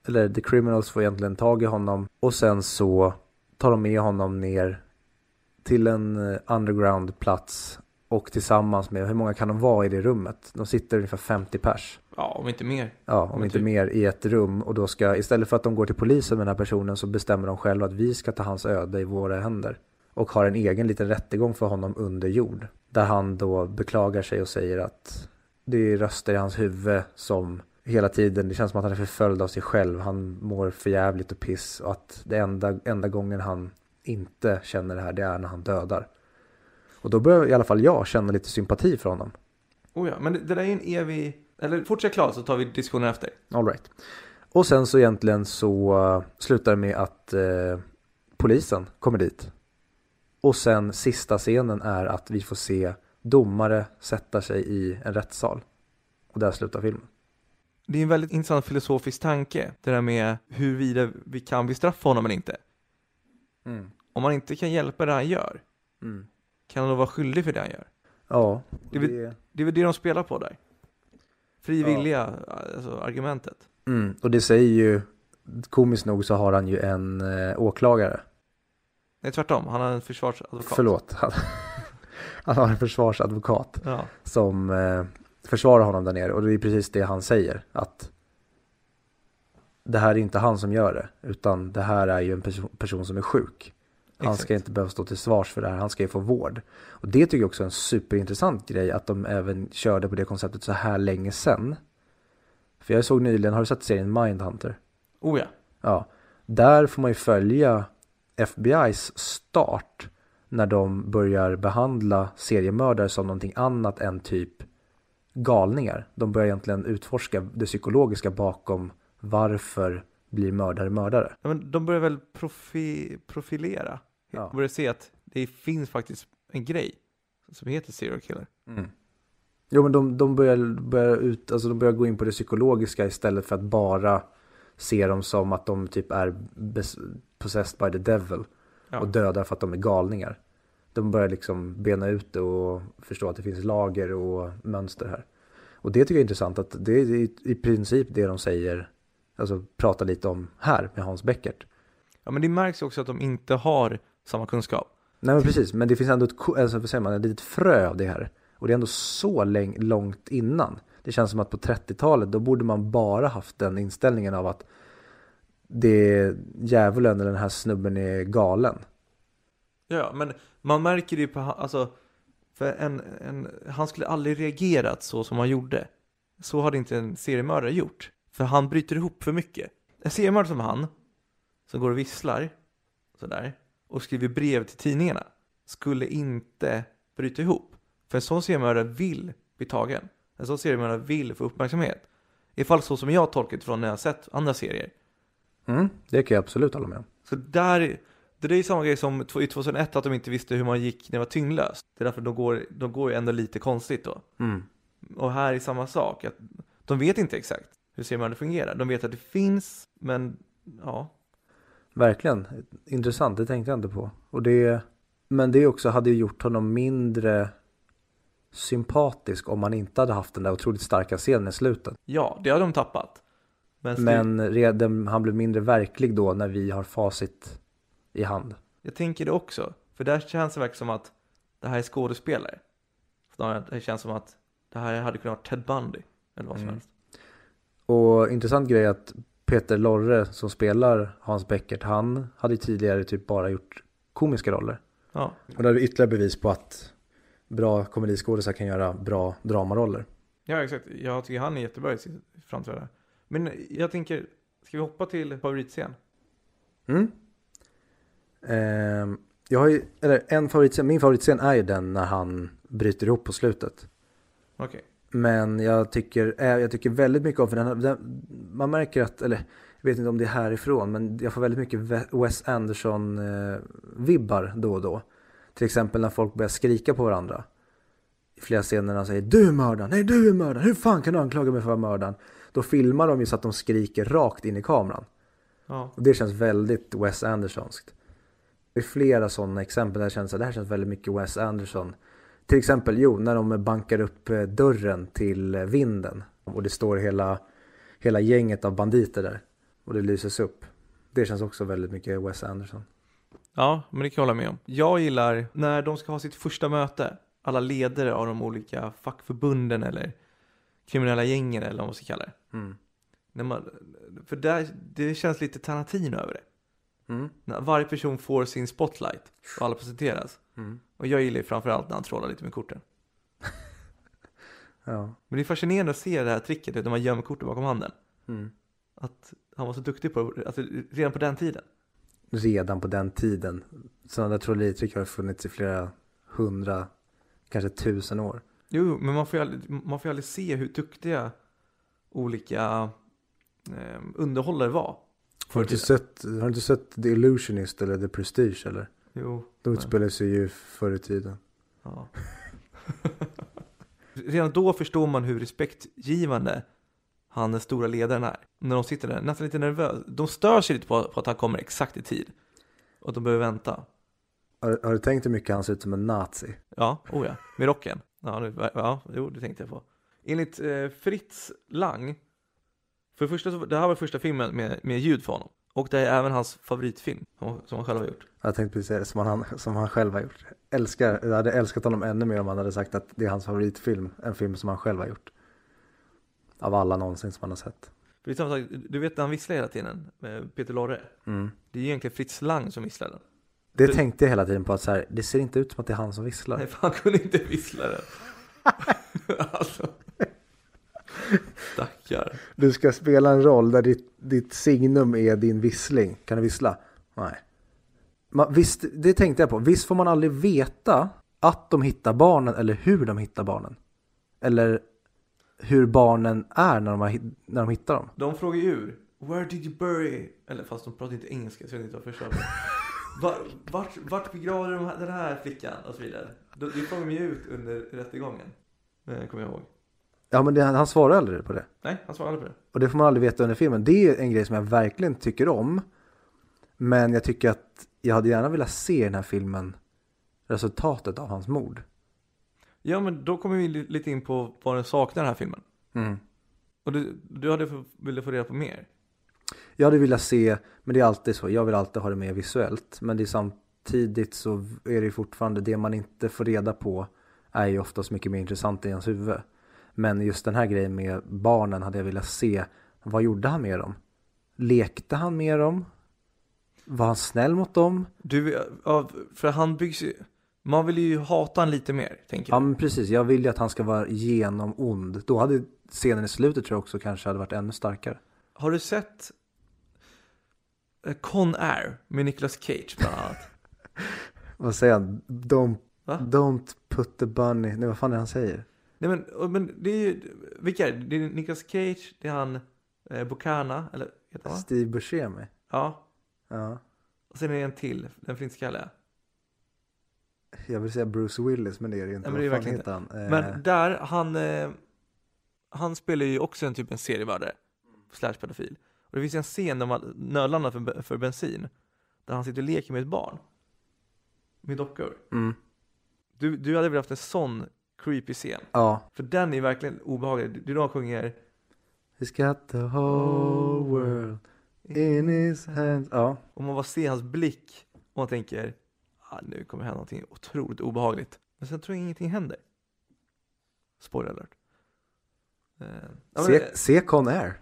eller the criminals får egentligen tag i honom och sen så tar de med honom ner till en eh, underground plats och tillsammans med, hur många kan de vara i det rummet? De sitter ungefär 50 pers. Ja, om inte mer. Ja, om Men inte typ- mer i ett rum och då ska istället för att de går till polisen med den här personen så bestämmer de själva att vi ska ta hans öde i våra händer. Och har en egen liten rättegång för honom under jord. Där han då beklagar sig och säger att det är röster i hans huvud som hela tiden, det känns som att han är förföljd av sig själv. Han mår för jävligt och piss och att det enda, enda gången han inte känner det här det är när han dödar. Och då börjar i alla fall jag känna lite sympati för honom. Oh ja, men det, det där är en evig... Eller fortsätt klart så tar vi diskussionen efter. All right. Och sen så egentligen så uh, slutar det med att uh, polisen kommer dit. Och sen sista scenen är att vi får se domare sätta sig i en rättssal. Och där slutar filmen. Det är en väldigt intressant filosofisk tanke, det där med huruvida vi kan bestraffa honom eller inte. Mm. Om man inte kan hjälpa det han gör, Mm. kan han då vara skyldig för det han gör? Ja, Det är det- Det är väl det de spelar på där. Frivilliga, alltså argumentet. Mm, och det säger ju, komiskt nog så har han ju en eh, åklagare. Nej, tvärtom. Han har en försvarsadvokat. Förlåt. Han, (laughs) han har en försvarsadvokat Ja. som eh, försvarar honom där nere. Och det är precis det han säger. Att det här är inte han som gör det. Utan det här är ju en person, person som är sjuk. Han ska Exakt. inte behöva stå till svars för det här. Han ska ju få vård. Och det tycker jag också är en superintressant grej. Att de även körde på det konceptet så här länge sedan. För jag såg nyligen, har du sett serien Mindhunter? Oh ja. Ja, där får man ju följa FBI's start när de börjar behandla seriemördare som någonting annat än typ galningar. De börjar egentligen utforska det psykologiska bakom varför blir mördare mördare. Ja, men de börjar väl profi profilera. Ja. De börjar se att det finns faktiskt en grej som heter serial killer. Jo men de, de, börjar, börjar ut, alltså de börjar gå in på det psykologiska istället för att bara se dem som att de typ är possessed by the devil. Ja. och dödar för att de är galningar. De börjar liksom bena ut det och förstå att det finns lager och mönster här. Och det tycker jag är intressant att det är i, princip det de säger, alltså pratar lite om här med Hans Beckert. Ja, men det märks också att de inte har samma kunskap. Nej men precis, men det finns ändå ett, alltså, vad säger man, ett litet frö av det här. Och det är ändå så läng- långt innan. Det känns som att på 30-talet då borde man bara haft den inställningen av att det är djävulen eller den här snubben är galen. Ja, men man märker det ju på, han- alltså, för en, en, han skulle aldrig reagerat så som han gjorde. Så hade inte en seriemördare gjort. För han bryter ihop för mycket. En seriemördare som han, som går och visslar, sådär, och skriver brev till tidningarna, skulle inte bryta ihop. För en sån seriemördare vill bli tagen. En sån seriemördare vill få uppmärksamhet. I fall så som jag tolkat från när jag har sett andra serier. Mm, det kan jag absolut hålla med om. Så där, det är ju samma grej som i 2001 att de inte visste hur man gick när det var tyngdlöst. Det är därför de går, de går ju ändå lite konstigt då. Mm. Och här är samma sak, att de vet inte exakt hur seriemördare fungerar. De vet att det finns, men ja. Verkligen, intressant, det tänkte jag inte på. Och det, men det också hade ju gjort honom mindre sympatisk om man inte hade haft den där otroligt starka scenen i slutet. Ja, det har de tappat. Men, Men redan, han blev mindre verklig då när vi har facit i hand. jag tänker det också. För där känns det verkligen som att det här är skådespelare. Snarare det känns som att det här hade kunnat vara Ted Bundy. Eller vad som Mm. helst. Och intressant grej är att Peter Lorre som spelar Hans Beckert, han hade tidigare typ bara gjort komiska roller. Ja, Och det är ytterligare bevis på att bra komediskådisar kan göra bra dramaroller. ja exakt. Jag tycker han är jättebra i sitt framträdande. Men jag tänker, ska vi hoppa till favoritscen? Mm. Ehm, jag har ju, eller en favoritscen, min favoritscen är ju den när han bryter ihop på slutet. Okej. Men jag tycker, eh, jag tycker väldigt mycket om, för den, den, man märker att, eller jag vet inte om det är härifrån, men jag får väldigt mycket Wes Anderson-vibbar då och då. Till exempel när folk börjar skrika på varandra. I flera scener när han säger du är mördaren, nej du är mördaren, hur fan kan du anklaga mig för att vara mördaren? Då filmar de ju så att de skriker rakt in i kameran. Ja. Och det känns väldigt Wes Andersonskt. Det är flera sådana exempel där jag känner att det här känns väldigt mycket Wes Anderson. Till exempel, jo, när de bankar upp eh, dörren till eh, vinden och det står hela, hela gänget av banditer där och det lyses upp. Det känns också väldigt mycket Wes Anderson. Ja, men det kan jag hålla med om. Jag gillar när de ska ha sitt första möte, alla ledare av de olika fackförbunden eller kriminella gängen eller vad man ska kalla det. Mm. När man, för där, det känns lite Tarantino över det. Mm. När varje person får sin spotlight och alla presenteras. Mm. Och jag gillar ju framförallt när han trollar lite med korten. (laughs) Ja. Men det är fascinerande att se det här tricket när man gömmer korten bakom handen. Mm. Att han var så duktig på alltså, redan på den tiden. Redan på den tiden. Sådana där trolleritrick har funnits i flera hundra, kanske tusen år. Jo, men man får ju aldrig, man får ju aldrig se hur duktiga olika eh, underhållare var. Har du, inte sett, har du inte sett The Illusionist eller The Prestige eller? Jo. De utspelar sig ju förr i tiden. Ja. (laughs) Redan då förstår man hur respektgivande han den stora ledaren är. När de sitter där, nästan lite nervösa. De stör sig lite på, på att han kommer exakt i tid. Och de behöver vänta. Har, har du tänkt hur mycket han ser ut som en nazi? Ja, oh ja. Med rocken. Ja, det, ja jo, det tänkte jag på. Enligt eh, Fritz Lang. För det första, det här var första filmen med, med ljud för honom. Och det är även hans favoritfilm som, som han själv har gjort. Jag tänkte precis säga det, som han, som han själv har gjort. Älskar, jag hade älskat honom ännu mer om han hade sagt att det är hans favoritfilm. En film som han själv har gjort. Av alla någonsin som han har sett. För det är samma sak, du vet när han visslar hela tiden, med Peter Lorre. Mm. Det är ju egentligen Fritz Lang som visslar den. Det Du- tänkte jag hela tiden på att så här, det ser inte ut som att det är han som visslar. Nej, för han kunde inte vissla den. (laughs) alltså. Stackare. Du ska spela en roll där ditt, ditt signum är din vissling. Kan du vissla? Nej. Man, visst, det tänkte jag på. Visst får man aldrig veta att de hittar barnen eller hur de hittar barnen. Eller hur barnen är när de, har, när de hittar dem. De frågar ju ur. Where did you bury? Eller fast de pratar inte engelska så jag inte vad jag. (laughs) Var, vart, vart begravde de den här flickan? Och så vidare. Det frågar de ju ut under rättegången. Eh, Kommer jag ihåg. Ja men det, han svarar aldrig på det. Nej, han svarade aldrig på det. Och det får man aldrig veta under filmen. Det är en grej som jag verkligen tycker om. Men jag tycker att jag hade gärna velat se den här filmen resultatet av hans mord. Ja, men då kommer vi li- lite in på vad den saknar den här filmen. Och du, du hade ville få reda på mer. Jag hade velat se, men det är alltid så, jag vill alltid ha det mer visuellt. Men det är samtidigt så är det fortfarande, det man inte får reda på är ju oftast mycket mer intressant i ens huvud. Men just den här grejen med barnen hade jag velat se, vad gjorde han med dem? Lekte han med dem? Var han snäll mot dem? Du, ja, för han byggs ju... Man vill ju hata han lite mer, tänker Ja jag. men precis, jag vill ju att han ska vara genom ond. Då hade scenen i slutet tror jag också kanske hade varit ännu starkare. Har du sett eh, Con Air med Nicolas Cage bland annat? (laughs) Vad säger han? Don't, Va? don't put the bunny, nej vad fan är det han säger? Nej men, men det är ju, vilka är det? Det är Nicolas Cage, det är han eh, Bocana, eller heter han? Steve Buscemi. Ja, Ja. och sen är det en till, den flintskalliga. Jag vill säga Bruce Willis men det är det ju inte. Nej, men det är Vad fan verkligen heter han? Eh, Men där, han, eh, han spelar ju också en typ en serievärde, slash pedofil. Och det finns en scen där man nödlandar för, för bensin, där han sitter och leker med ett barn. Med dockor. mm. Du, du hade väl haft en sån creepy scen? Ja. För den är verkligen obehaglig. Det är då han sjunger He's got the whole world in his hands. Ja. Och man bara ser hans blick och man tänker ah, nu kommer hända någonting otroligt obehagligt. Men sen tror jag ingenting händer. Spoiler alert. Eh, ja, men, Se, se Con Air.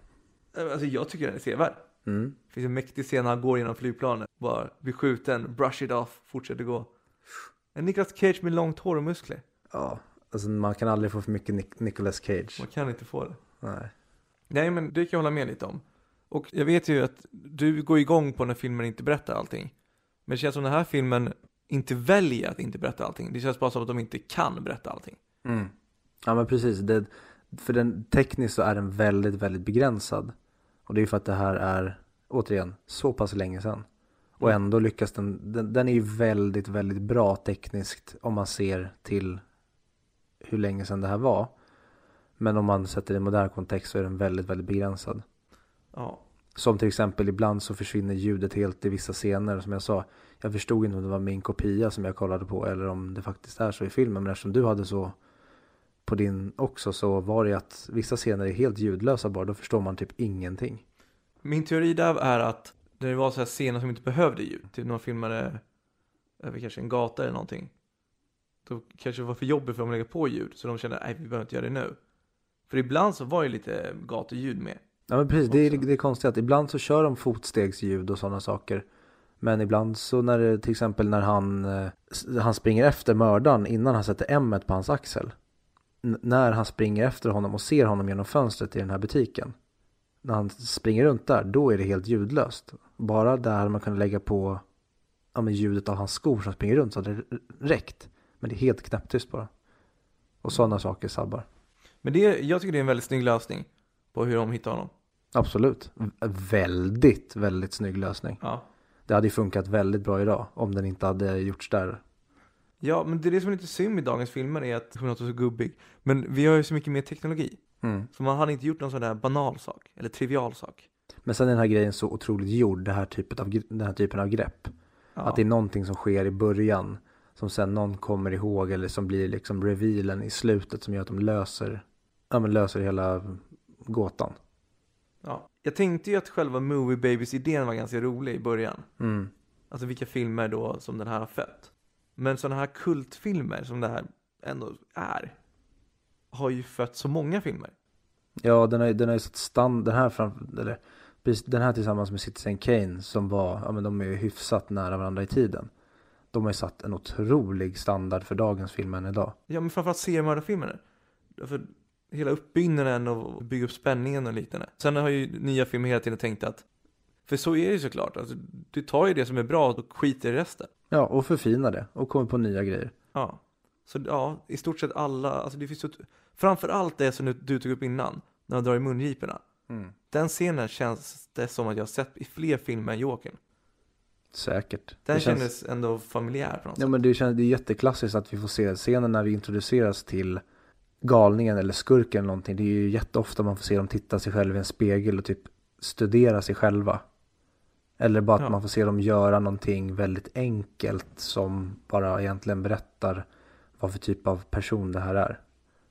eh, alltså jag tycker den är sevärd. Mm. Det finns en mäktig scen när han går genom flygplanet, bara blir skjuten, brush it off, fortsätter gå. En Nicolas Cage med långt hår och muskler. Ja. Alltså man kan aldrig få för mycket Nic- Nicolas Cage. Man kan inte få det. Nej. Nej men det kan jag hålla med lite om. Och jag vet ju att du går igång på när filmen inte berättar allting. Men det känns som den här filmen inte väljer att inte berätta allting. Det känns bara som att de inte kan berätta allting. Mm. Ja men precis. Det, för den tekniskt så är den väldigt, väldigt begränsad. Och det är ju för att det här är, återigen, så pass länge sedan. Och Mm. ändå lyckas den, den, den är ju väldigt, väldigt bra tekniskt om man ser till hur länge sedan det här var. Men om man sätter det i modern kontext så är den väldigt, väldigt begränsad. Ja. Som till exempel ibland så försvinner ljudet helt i vissa scener. Som jag sa, jag förstod inte om det var min kopia som jag kollade på eller om det faktiskt är så i filmen. Men eftersom du hade så på din också så var det att vissa scener är helt ljudlösa bara. Då förstår man typ ingenting. Min teori där är att det var så här scener som inte behövde ljud. Typ när de filmade över kanske en gata eller någonting. Då kanske det var för jobbigt för dem att lägga på ljud. Så de kände, nej vi behöver inte göra det nu. För ibland så var det lite gatuljud med. Ja men precis, det är det är konstigt att ibland så kör de fotstegsljud och sådana saker. Men ibland så när det till exempel när han, eh, han springer efter mördaren innan han sätter M på hans axel. N- när han springer efter honom och ser honom genom fönstret i den här butiken. När han springer runt där, då är det helt ljudlöst. Bara där man kunnat lägga på ja, men ljudet av hans skor som springer runt så hade det räckt. Men det är helt knäpptyst bara. Och sådana saker sabbar. Men det, jag tycker det är en väldigt snygg lösning på hur de hittar honom. Absolut. Väldigt, väldigt snygg lösning. Ja. Det hade ju funkat väldigt bra idag om den inte hade gjorts där. Ja, men det är det som är lite synd med dagens filmer är att hon är så gubbig. Men vi har ju så mycket mer teknologi. Mm. Så man hade inte gjort någon sån där banal sak, eller trivial sak. Men sen är den här grejen så otroligt gjord, det här typet av, den här typen av grepp. Ja. Att det är någonting som sker i början som sen någon kommer ihåg eller som blir liksom revealen i slutet som gör att de löser, ja, men löser hela gåtan. ja. Jag tänkte ju att själva Movie Babies-idén var ganska rolig i början. Mm. Alltså vilka filmer då som den här har fött. Men sådana här kultfilmer som det här ändå är, har ju fött så många filmer. Ja, den har, den har ju satt stand, den här fram, eller precis den här tillsammans med Citizen Kane som var, ja men de är ju hyfsat nära varandra i tiden. De har ju satt en otrolig standard för dagens film än idag. Ja, men framförallt seriemördarfilmer. För hela uppbyggnaden och bygga upp spänningen och liknande. Sen har ju nya filmer hela tiden tänkt att, för så är det ju såklart, alltså, du tar ju det som är bra och skiter i resten. Ja, och förfina det och kommer på nya grejer. Ja. Så ja, i stort sett alla, alltså det finns ju, framförallt det som du, du tog upp innan, när de drar i mungiporna. Mm. Den scenen känns det som att jag har sett i fler filmer än Jokern. Säkert. Den det känns, kändes ändå familjär på något ja, sätt. men det, känns, det är jätteklassiskt att vi får se scenen när vi introduceras till galningen eller skurken eller någonting. Det är ju jätteofta man får se dem titta sig själva i en spegel och typ studera sig själva. Eller bara att Ja. man får se dem göra någonting väldigt enkelt som bara egentligen berättar vad för typ av person det här är.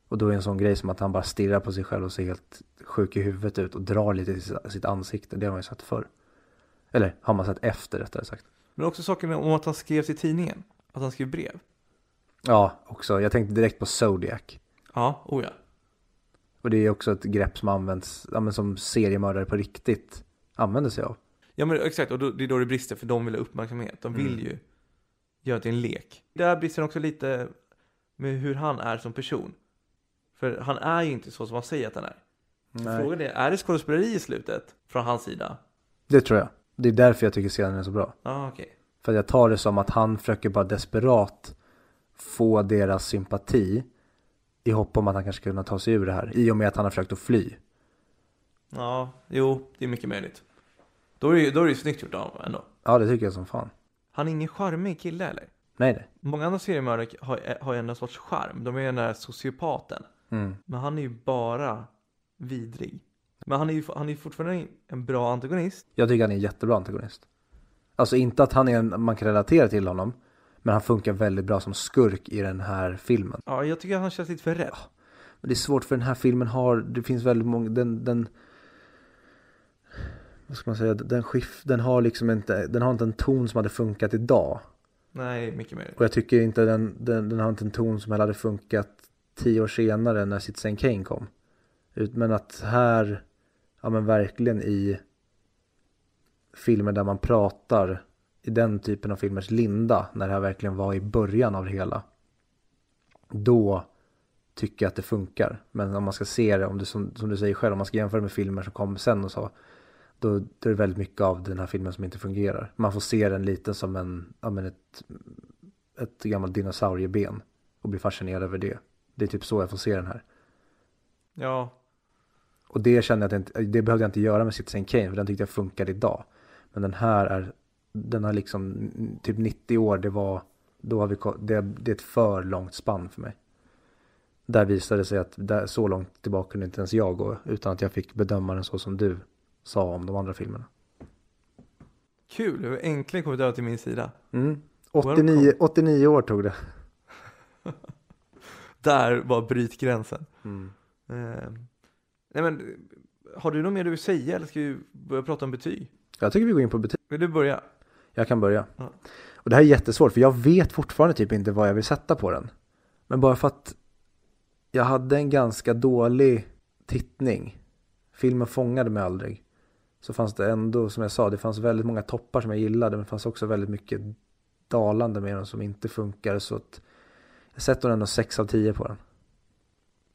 Och då är en sån grej som att han bara stirrar på sig själv och ser helt sjuk i huvudet ut och drar lite i sitt- sitt ansikte. Det har man ju sett förr. Eller har man sett efter rättare sagt. Men också saken om att han skrev till tidningen. Att han skrev brev. Ja, också. Jag tänkte direkt på Zodiac. Ja, oh ja. Och det är också ett grepp som används, ja, men som seriemördare på riktigt använder sig av. Ja men exakt, och då, det är då det brister för de vill ha uppmärksamhet. De vill Mm. ju göra det till en lek. Där brister också lite med hur han är som person. För han är ju inte så som han säger att han är. Frågan är, är det skådespeleri i slutet? Från hans sida? Det tror jag. Det är därför jag tycker scenen är så bra. Ah, okej. För jag tar det som att han försöker bara desperat få deras sympati i hopp om att han kanske ska kunna ta sig ur det här. I och med att han har försökt att fly. Ja, jo, det är mycket möjligt. Då är det ju då är det ju snyggt gjort av ändå. Ja, det tycker jag som fan. Han är ingen charmig kille eller? Nej, nej. Många andra seriemördare har, har ju en sorts charm. De är ju den där sociopaten. Mm. Men han är ju bara vidrig. Men han är ju han är fortfarande en bra antagonist. Jag tycker han är en jättebra antagonist. Alltså inte att han är en, man kan relatera till honom. Men han funkar väldigt bra som skurk i den här filmen. Ja, jag tycker att han känns lite för rädd. Men det är svårt för den här filmen har, det finns väldigt många, den, den vad ska man säga, den skift, den har liksom inte, den har inte en ton som hade funkat idag. Nej, mycket möjligt. Och jag tycker inte den, den, den har inte en ton som hade funkat tio år senare när Citizen Kane kom. Men att här, ja men verkligen i filmer där man pratar i den typen av filmers linda, när det här verkligen var i början av det hela. Då tycker jag att det funkar. Men om man ska se det, om du, som, som du säger själv, om man ska jämföra med filmer som kom sen och så. Då, då är det väldigt mycket av den här filmen som inte fungerar. Man får se den lite som en, ja men ett, ett gammalt dinosaurieben. Och bli fascinerad över det. Det är typ så jag får se den här. Ja, och det kände jag att jag inte, det behövde jag inte göra med Citizen Kane, för den tyckte jag funkade idag. Men den här är, den har liksom typ 90 år, det var, då har vi, det, det är ett för långt spann för mig. Där visade det sig att där, så långt tillbaka kunde inte ens jag gå, utan att jag fick bedöma den så som du sa om de andra filmerna. kul. Du har äntligen kommit över till min sida. Mm. 89, 89 år tog det. (laughs) Där var brytgränsen. Mm. Eh, nej men, har du något mer du vill säga eller ska vi börja prata om betyg? Jag tycker vi går in på betyg. Vill du börja? Jag kan börja. Ja. Och det här är jättesvårt för jag vet fortfarande typ inte vad jag vill sätta på den. Men bara för att jag hade en ganska dålig tittning. Filmen fångade mig aldrig. så fanns det ändå, som jag sa, det fanns väldigt många toppar som jag gillade men det fanns också väldigt mycket dalande med dem som inte funkar så att jag sätter ändå 6 av 10 på den.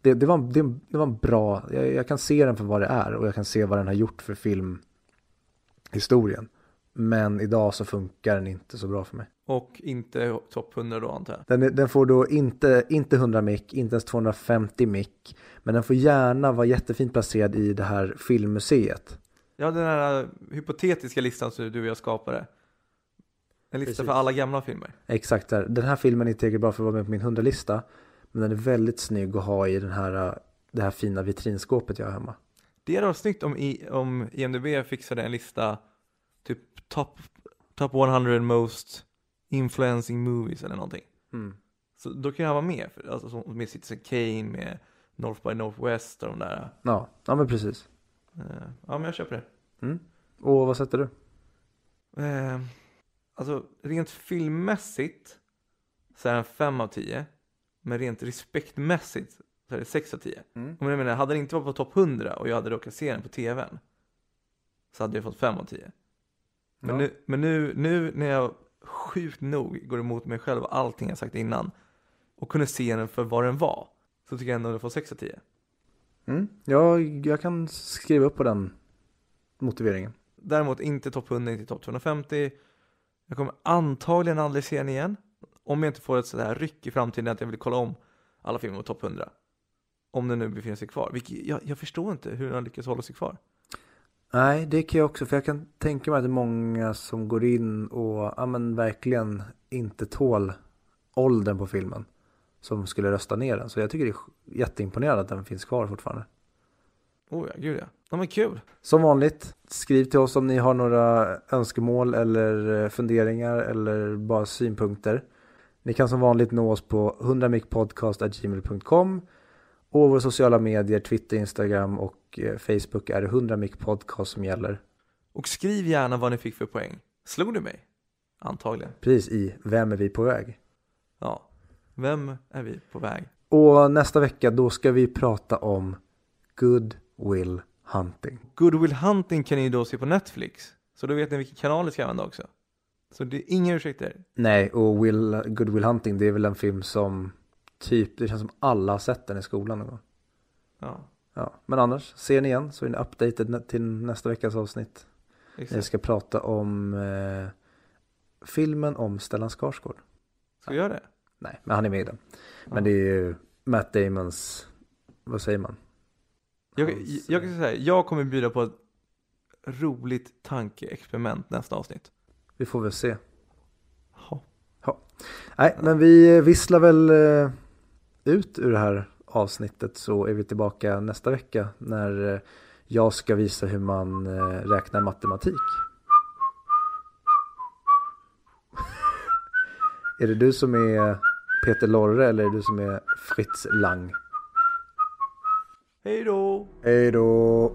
Det, det, var, det, det var en bra, jag, jag, kan se den för vad det är och jag kan se vad den har gjort för filmhistorien. Men idag så funkar den inte så bra för mig. Och inte topp 100 då antar jag? Den, den får då inte, inte 100 mick, inte ens 250 mick. Men den får gärna vara jättefint placerad i det här filmmuseet. Ja, den här hypotetiska listan som du och jag skapade. En lista Precis. för alla gamla filmer. Exakt, där. den här filmen är inte tillräckligt bra för att vara med på min 100-lista. Men den är väldigt snygg att ha i den här, det här fina vitrinskåpet jag har hemma. Det hade varit snyggt om, I, om IMDB fixade en lista, typ top, top 100 most influencing movies eller någonting. Mm. Så då kan jag vara med, för, alltså med Citizen Kane, med North by Northwest och de där. Ja, ja men precis. Uh, ja men jag köper det. Mm. Och vad sätter du? Uh, alltså rent filmmässigt så är den 5 av 10. Men rent respektmässigt så är det 6 av 10. Mm. Och jag menar, hade den inte varit på topp 100 och jag hade råkat se den på tvn så hade jag fått 5 av 10. Men, ja. nu, men nu, nu när jag sjukt nog går emot mig själv och allting jag sagt innan och kunde se den för vad den var så tycker jag ändå att den får 6 av 10. Mm. Ja, jag kan skriva upp på den motiveringen. Däremot inte topp 100, inte topp 250. Jag kommer antagligen aldrig se den igen. Om jag inte får ett sådär ryck i framtiden att jag vill kolla om alla filmer på topp 100. Om den nu befinner sig kvar. Vilket, jag, jag förstår inte hur den lyckas hålla sig kvar. Nej, det kan jag också. För jag kan tänka mig att det är många som går in och ja, men verkligen inte tål åldern på filmen. Som skulle rösta ner den. Så jag tycker det är jätteimponerande att den finns kvar fortfarande. Oh ja, gud ja. Ja men kul. Som vanligt, skriv till oss om ni har några önskemål eller funderingar eller bara synpunkter. Ni kan som vanligt nå oss på 100micpodcast.gmail.com och våra sociala medier, Twitter, Instagram och eh, Facebook är det 100mic podcast som gäller. Och skriv gärna vad ni fick för poäng. Slog du mig? Antagligen. Precis i Vem är vi på väg? Ja, vem är vi på väg? Och nästa vecka då ska vi prata om Good Will Hunting. Good Will Hunting kan ni då se på Netflix. Så då vet ni vilken kanal ni ska använda också. Så det är inga ursäkter. Nej, och Will, Good Will Hunting det är väl en film som typ, det känns som alla har sett den i skolan någon gång. Ja. Ja, men annars, ser ni igen så är ni updated till nästa veckas avsnitt. Exakt. Vi ska prata om eh, filmen om Stellan Skarsgård. Ska vi göra det? Nej, men han är med i den. Men ja. det är ju Matt Damons, vad säger man? Jag, Hans, jag, kan säga, jag kommer bjuda på ett roligt tankeexperiment nästa avsnitt. Vi får väl se. Ja. ja. Nej, men vi visslar väl eh, ut ur det här avsnittet så är vi tillbaka nästa vecka när eh, jag ska visa hur man eh, räknar matematik. är det du som är Peter Lorre eller är det du som är Fritz Lang? Hej då! Hej då!